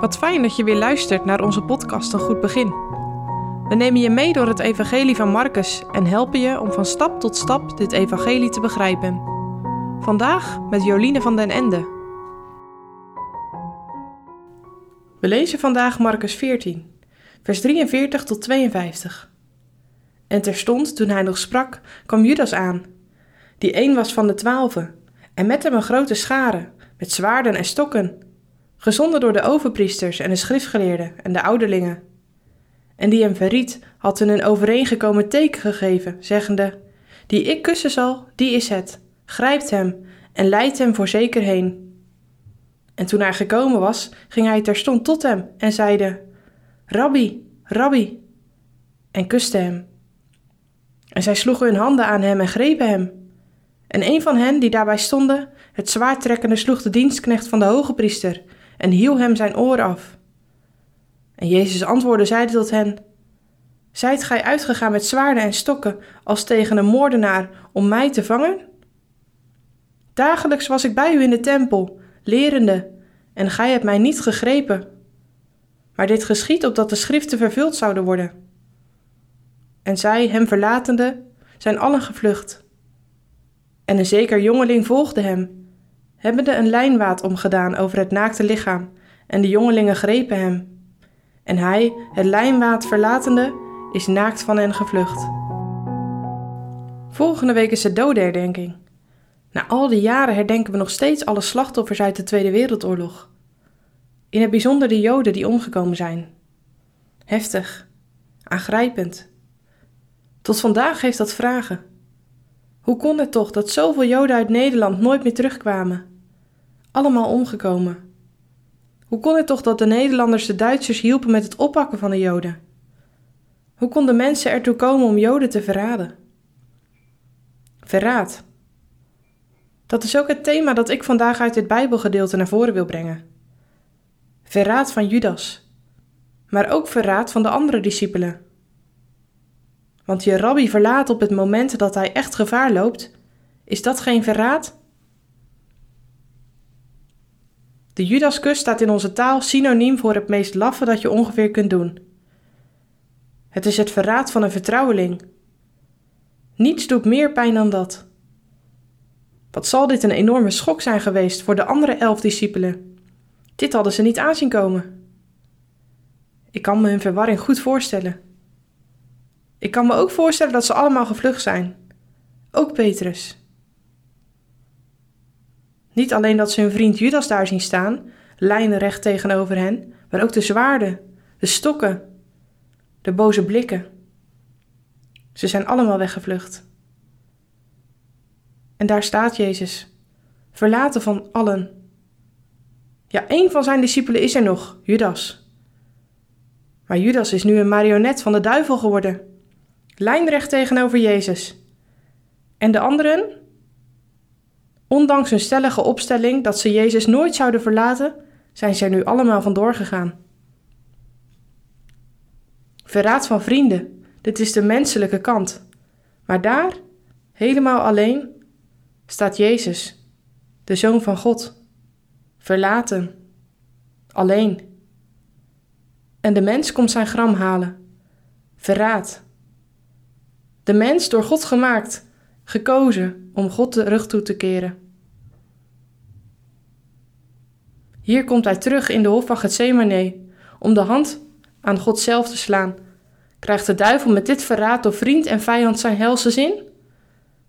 Wat fijn dat je weer luistert naar onze podcast Een Goed Begin. We nemen je mee door het Evangelie van Marcus en helpen je om van stap tot stap dit Evangelie te begrijpen. Vandaag met Joline van den Ende. We lezen vandaag Marcus 14, vers 43 tot 52. En terstond, toen hij nog sprak, kwam Judas aan, die een was van de twaalfen, en met hem een grote schare, met zwaarden en stokken gezonden door de overpriesters en de schriftgeleerden en de ouderlingen. En die hem verriet, had hun een overeengekomen teken gegeven, zeggende: Die ik kussen zal, die is het. Grijpt hem en leidt hem voorzeker heen. En toen hij gekomen was, ging hij terstond tot hem en zeide: Rabbi, Rabbi, en kuste hem. En zij sloegen hun handen aan hem en grepen hem. En een van hen die daarbij stonden, het zwaard trekkende, sloeg de dienstknecht van de hoge priester en hiel hem zijn oor af. En Jezus antwoordde, zeide tot hen: Zijt gij uitgegaan met zwaarden en stokken als tegen een moordenaar om mij te vangen? Dagelijks was ik bij u in de tempel, lerende, en gij hebt mij niet gegrepen. Maar dit geschiet opdat de schriften vervuld zouden worden. En zij, hem verlatende, zijn allen gevlucht. En een zeker jongeling volgde hem hebbende een lijnwaad omgedaan over het naakte lichaam, en de jongelingen grepen hem. En hij, het lijnwaad verlatende, is naakt van hen gevlucht. Volgende week is de dodenherdenking. Na al die jaren herdenken we nog steeds alle slachtoffers uit de Tweede Wereldoorlog. In het bijzonder de Joden die omgekomen zijn. Heftig, aangrijpend. Tot vandaag heeft dat vragen. Hoe kon het toch dat zoveel Joden uit Nederland nooit meer terugkwamen? Allemaal omgekomen. Hoe kon het toch dat de Nederlanders de Duitsers hielpen met het oppakken van de Joden? Hoe konden mensen ertoe komen om Joden te verraden? Verraad. Dat is ook het thema dat ik vandaag uit dit Bijbelgedeelte naar voren wil brengen. Verraad van Judas, maar ook verraad van de andere discipelen. Want je rabbi verlaat op het moment dat hij echt gevaar loopt, is dat geen verraad? De Judaskus staat in onze taal synoniem voor het meest laffe dat je ongeveer kunt doen. Het is het verraad van een vertrouweling. Niets doet meer pijn dan dat. Wat zal dit een enorme schok zijn geweest voor de andere elf discipelen? Dit hadden ze niet aanzien komen. Ik kan me hun verwarring goed voorstellen. Ik kan me ook voorstellen dat ze allemaal gevlucht zijn. Ook Petrus. Niet alleen dat ze hun vriend Judas daar zien staan, lijnrecht tegenover hen, maar ook de zwaarden, de stokken, de boze blikken. Ze zijn allemaal weggevlucht. En daar staat Jezus, verlaten van allen. Ja, één van zijn discipelen is er nog, Judas. Maar Judas is nu een marionet van de duivel geworden, lijnrecht tegenover Jezus. En de anderen, Ondanks hun stellige opstelling dat ze Jezus nooit zouden verlaten, zijn er nu allemaal vandoor gegaan. Verraad van vrienden, dit is de menselijke kant. Maar daar, helemaal alleen, staat Jezus, de Zoon van God, verlaten, alleen. En de mens komt zijn gram halen, verraad. De mens door God gemaakt, gekozen om God de rug toe te keren. Hier komt hij terug in de hof van Gethsemane om de hand aan God zelf te slaan. Krijgt de duivel met dit verraad door vriend en vijand zijn helse zin?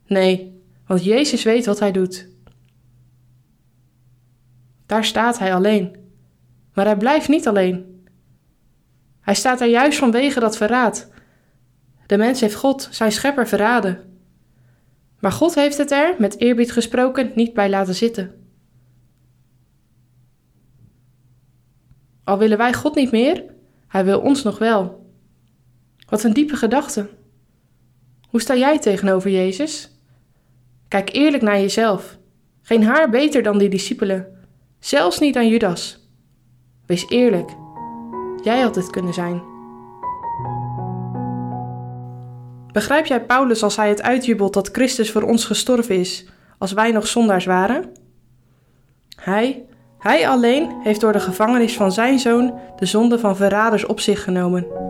Nee, want Jezus weet wat hij doet. Daar staat hij alleen. Maar hij blijft niet alleen. Hij staat daar juist vanwege dat verraad. De mens heeft God, zijn schepper, verraden. Maar God heeft het er, met eerbied gesproken, niet bij laten zitten. Al willen wij God niet meer, Hij wil ons nog wel. Wat een diepe gedachte. Hoe sta jij tegenover Jezus? Kijk eerlijk naar jezelf. Geen haar beter dan die discipelen, zelfs niet aan Judas. Wees eerlijk. Jij had het kunnen zijn. Begrijp jij Paulus als hij het uitjubelt dat Christus voor ons gestorven is, als wij nog zondaars waren? Hij, Hij alleen heeft door de gevangenis van zijn zoon de zonde van verraders op zich genomen.